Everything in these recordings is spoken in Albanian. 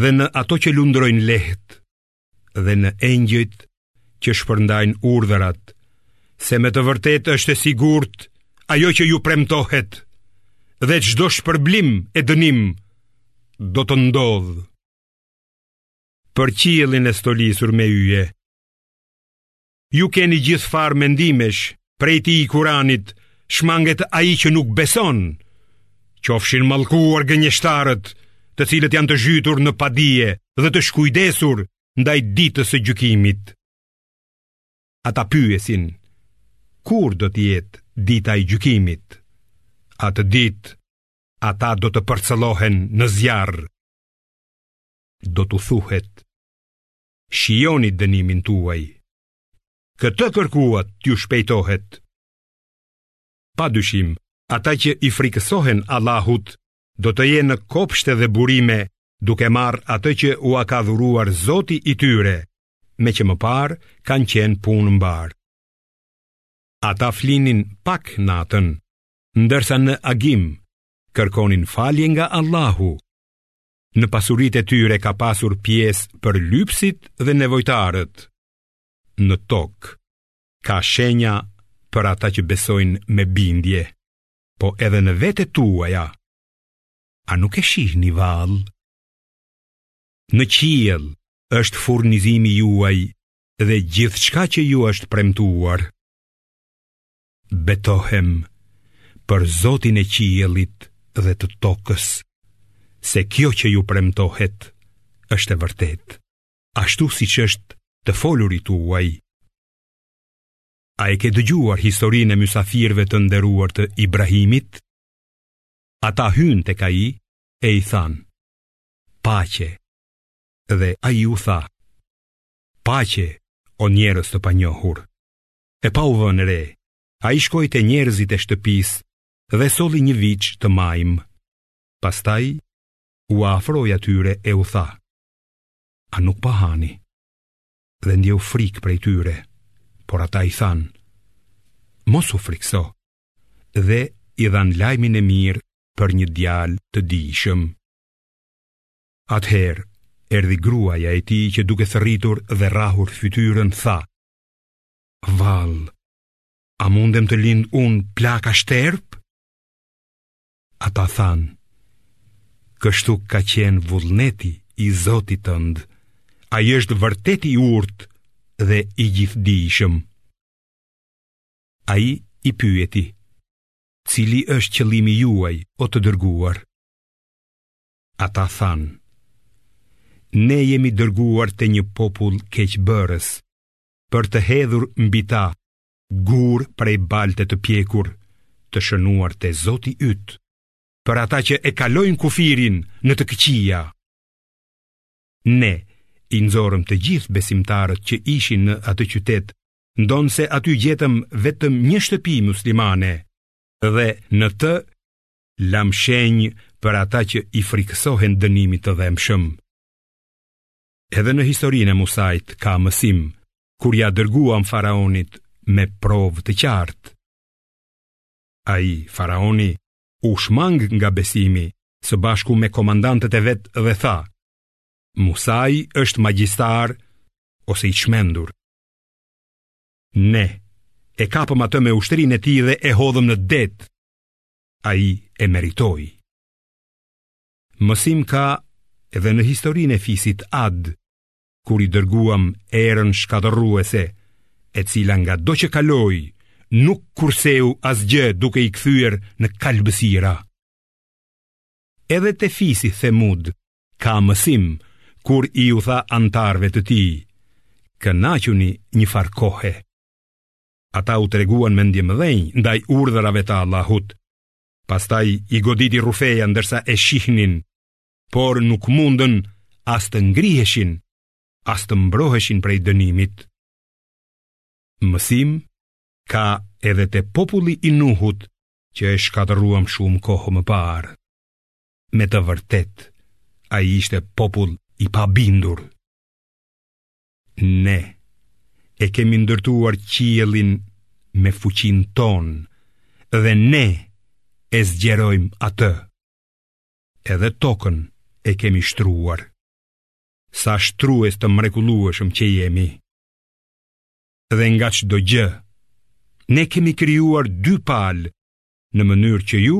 dhe në ato që lundrojnë lehtë dhe në engjëjt që shpërndajnë urdhërat, se me të vërtetë është e sigurt ajo që ju premtohet dhe çdo shpërblim e dënim do të ndodhë. Për qiellin e stolisur me yje, Ju keni gjithfarë mendimesh, prej tij, i Kuranit, shmanget ai që nuk beson, qofshin mallkuar gënjeshtarët, të cilët janë të zhytur në padije dhe të shkujdesur ndaj ditës së gjykimit. Ata pyesin, kur do të jetë dita e gjykimit? Atë ditë ata do të përcëllohen në zjarr. Do t'u thuhet, shijoni dënimin tuaj. Këtë kërkuat t'ju shpejtohet. Pa dyshim, ata që i frikësohen Allahut, do të jenë në kopshte dhe burime, duke marrë atë që ua ka dhuruar Zoti i tyre, meqë më parë kanë qenë punëmbarë. Ata flinin pak natën, ndërsa në agim kërkonin falje nga Allahu. Në pasuritë e tyre ka pasur pjesë për lypsit dhe nevojtarët. Në tokë ka shenja për ata që besojnë me bindje, po edhe në vete tuaja. A nuk e shihni vallë? Në qiell është furnizimi juaj dhe gjithçka që ju është premtuar. Betohem për Zotin e qiellit dhe të tokës, se kjo që ju premtohet është e vërtetë, ashtu siç është të folurit tuaj. A e ke dëgjuar historinë e mysafirëve të nderuar të Ibrahimit? Ata hynë tek ai e i thanë, paqe, dhe ai u tha, paqe o njerëz të panjohur. e pa u vënë re, ai shkoi te njerëzit e shtëpisë dhe solli një viç të majmë. Pastaj, ua afroi atyre e u tha, a nuk po hani, dhe ndjeu frikë prej tyre, por ata i thanë, mos u frikëso, dhe i dhanë lajmin e mirë për një djalë të dijshëm. Atëherë, erdhi gruaja e tij që duke thërritur dhe rrahur fytyrën, tha, Vallë, a mundem të lind unë plaka shterpë? Ata thanë, kështu ka qenë vullneti i Zotit tënd, Ai është vërtet i urtë dhe i gjithëdijshëm. Ai i pyeti, cili është qëllimi juaj o të dërguar? Ata thanë, ne jemi dërguar te një popull keqbërës, për të hedhur mbi ta gurë prej balte të pjekur, të shënuar te Zoti yt, për ata që e kalojnë kufirin në të këqija. Ne i nxorëm të gjithë besimtarët që ishin në atë qytet, ndonëse aty gjetëm vetëm një shtëpi muslimane dhe në të lamë shenjë për ata që i frikësohen dënimit të dhembshëm. Edhe në historinë e Musait ka mësim kur ia dërguam faraonit me provë të qartë. Ai, faraoni, u shmang nga besimi së bashku me komandantët e vet dhe tha: Musai është magjistar ose i çmendur. Ne e kapëm atë me ushtrinë e tij dhe e hodhëm në det. Ai e meritoi. Mësim ka edhe në historinë e fisit Ad, kur i dërguam erën shkatërruese, e cila ngado që kaloi, nuk kurseu asgjë duke i kthyer në kalbësira. Edhe te fisi Themud, ka mësim, kur iu tha anëtarëve të tij, kënaquni njëfarë kohe. Ata u treguan mendjemëdhenj ndaj urdhrave të Allahut, Pastaj i goditi rrufeja ndërsa e shihnin, por nuk mundën as të ngriheshin, as të mbroheshin prej dënimit. Mësim ka edhe te populli i Nuhut që e shkatërruam shumë kohë më parë. Me të vërtetë, ai ishte popull i pabindur. Ne e kemi ndërtuar qiellin me fuqinë tonë dhe ne e zgjerojmë atë. Edhe tokën e kemi shtruar. Sa shtrues të mrekullueshëm që jemi. Dhe nga çdo gjë, ne kemi krijuar dy palë në mënyrë që ju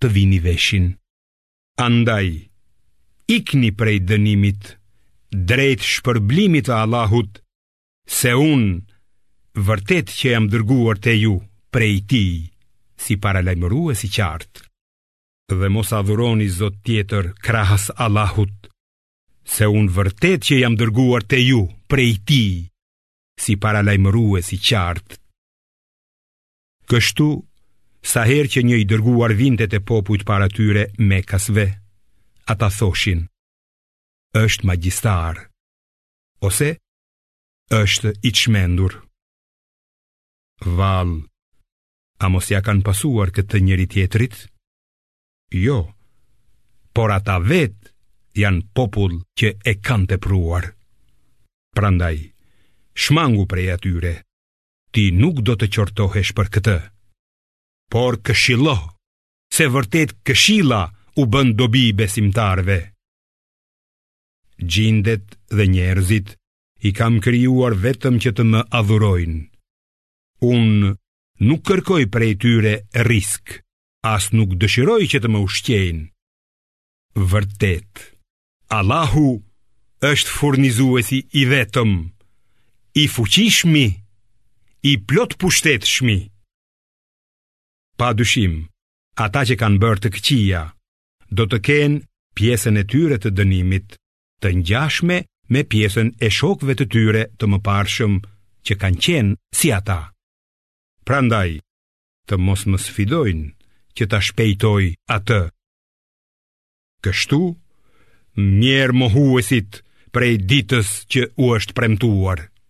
t'ia vini veshin. Andaj, ikni prej dënimit drejt shpërblimit të Allahut, se unë vërtet që jam dërguar te ju prej tij, si paralajmërues i qartë. Dhe mos adhuroni zot tjetër krahas Allahut, se unë vërtet që jam dërguar te ju prej tij, si paralajmërues i qartë. Kështu, sa herë që një i dërguar vinte te popujt para tyre mekasve, ata thoshin: Është magjistar ose është i çmendur. Vallë, a mos ia kanë pasuar këtë njëri-tjetrit? Jo, por ata vetë janë popull që e kanë tepruar. Prandaj, shmangu prej atyre. ti nuk do të qortohesh për këtë. Por këshillo, se vërtet këshilla u bën dobi besimtarëve. Xhindet dhe njerëzit i kam krijuar vetëm që të më adhurojnë. Unë nuk kërkoj prej tyre rrisk, as nuk dëshiroj që të më ushqejnë. Vërtet, Allahu është furnizuesi i vetëm, i fuqishmi, i plotpushtetshmi. Pa dyshim, ata që kanë bërë të këqija, do të kenë pjesën e tyre të dënimit, të ngjashme me pjesën e shokëve të tyre të mëparshëm që kanë qenë si ata. Prandaj, të mos më sfidojnë që ta shpejtoj atë. Kështu, mjerë mohuesit prej ditës që u është premtuar.